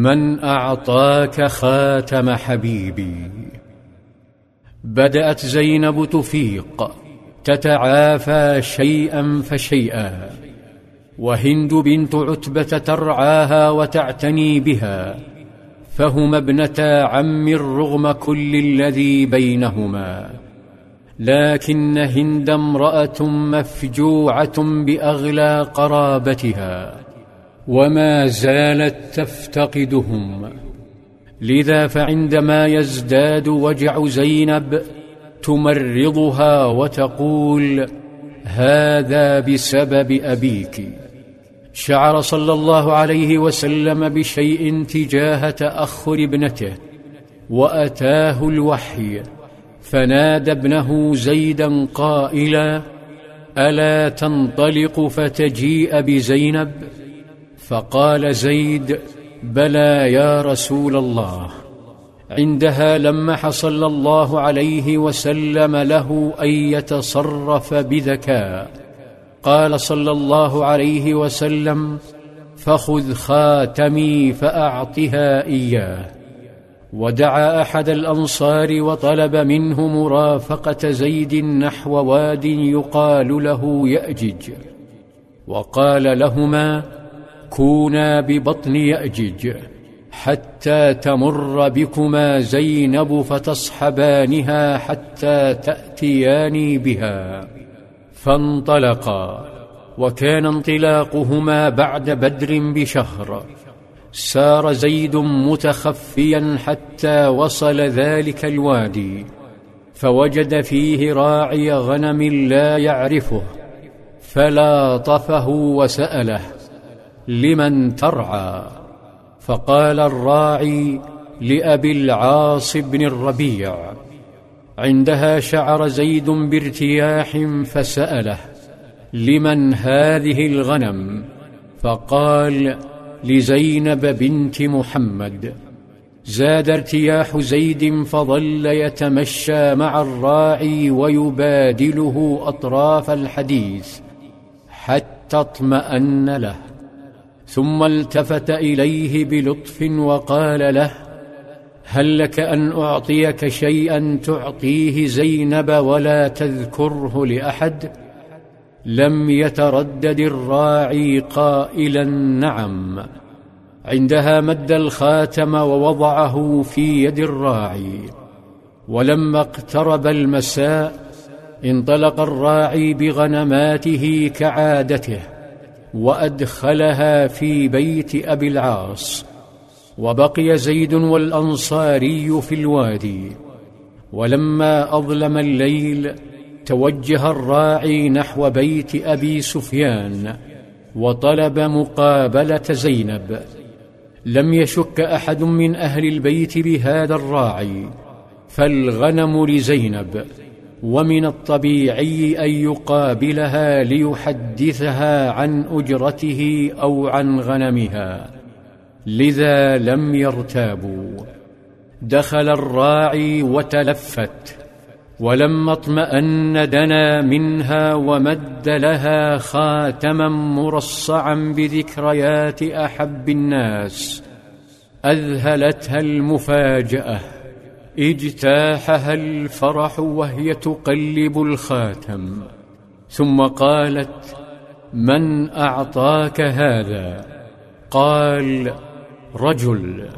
من أعطاك خاتم حبيبي. بدأت زينب تفيق تتعافى شيئا فشيئا. وهند بنت عتبة ترعاها وتعتني بها فهما ابنتا عم رغم كل الذي بينهما. لكن هند امرأة مفجوعة بأغلى قرابتها. وما زالت تفتقدهم. لذا فعندما يزداد وجع زينب تمرضها وتقول هذا بسبب أبيك. شعر صلى الله عليه وسلم بشيء تجاه تأخر ابنته وأتاه الوحي فنادى ابنه زيدا قائلا ألا تنطلق فتجيء بزينب؟ فقال زيد بلى يا رسول الله عندها لمح صلى الله عليه وسلم له أن يتصرف بذكاء. قال صلى الله عليه وسلم فخذ خاتمي فأعطها إياه. ودعا أحد الأنصار وطلب منه مرافقة زيد نحو واد يقال له يأجج. وقال لهما كونا ببطن يأجج حتى تمر بكما زينب فتصحبانها حتى تأتياني بها. فانطلقا وكان انطلاقهما بعد بدر بشهر. سار زيد متخفيا حتى وصل ذلك الوادي. فوجد فيه راعي غنم لا يعرفه. فلاطفه وسأله لمن ترعى. فقال الراعي لأبي العاص بن الربيع عندها شعر زيد بارتياح فسأله لمن هذه الغنم؟ فقال لزينب بنت محمد. زاد ارتياح زيد فظل يتمشى مع الراعي ويبادله أطراف الحديث حتى اطمأن له. ثم التفت إليه بلطف وقال له هل لك أن أعطيك شيئا تعطيه زينب ولا تذكره لأحد؟ لم يتردد الراعي قائلا نعم عندها مد الخاتم ووضعه في يد الراعي. ولما اقترب المساء انطلق الراعي بغنماته كعادته. وأدخلها في بيت أبي العاص وبقي زيد والأنصاري في الوادي. ولما أظلم الليل توجه الراعي نحو بيت أبي سفيان وطلب مقابلة زينب. لم يشك أحد من أهل البيت بهذا الراعي فالغنم لزينب. ومن الطبيعي أن يقابلها ليحدثها عن أجرته أو عن غنمها. لذا لم يرتابوا. دخل الراعي وتلفت. ولما اطمأن دنا منها ومد لها خاتما مرصعا بذكريات أحب الناس. أذهلتها المفاجأة. اجتاحها الفرح وهي تقلب الخاتم. ثم قالت من أعطاك هذا؟ قال رجل.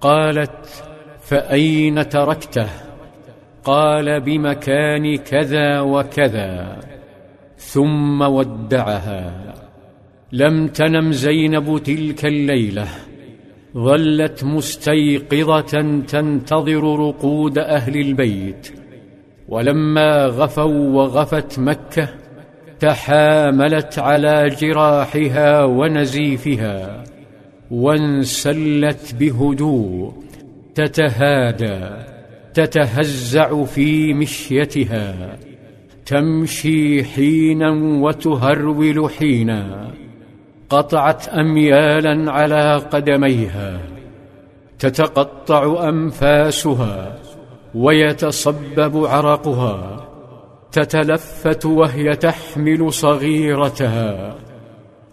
قالت فأين تركته؟ قال بمكان كذا وكذا. ثم ودعها. لم تنم زينب تلك الليلة. ظلت مستيقظة تنتظر رقود أهل البيت. ولما غفوا وغفت مكة تحاملت على جراحها ونزيفها وانسلت بهدوء تتهادى تتهزع في مشيتها تمشي حينا وتهرول حينا. قطعت اميالا على قدميها تتقطع أنفاسها ويتصبب عرقها تتلفت وهي تحمل صغيرتها.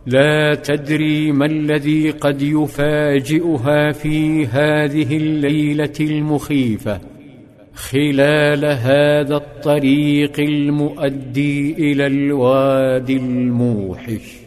لا تدري ما الذي قد يفاجئها في هذه الليلة المخيفة خلال هذا الطريق المؤدي إلى الوادي الموحش.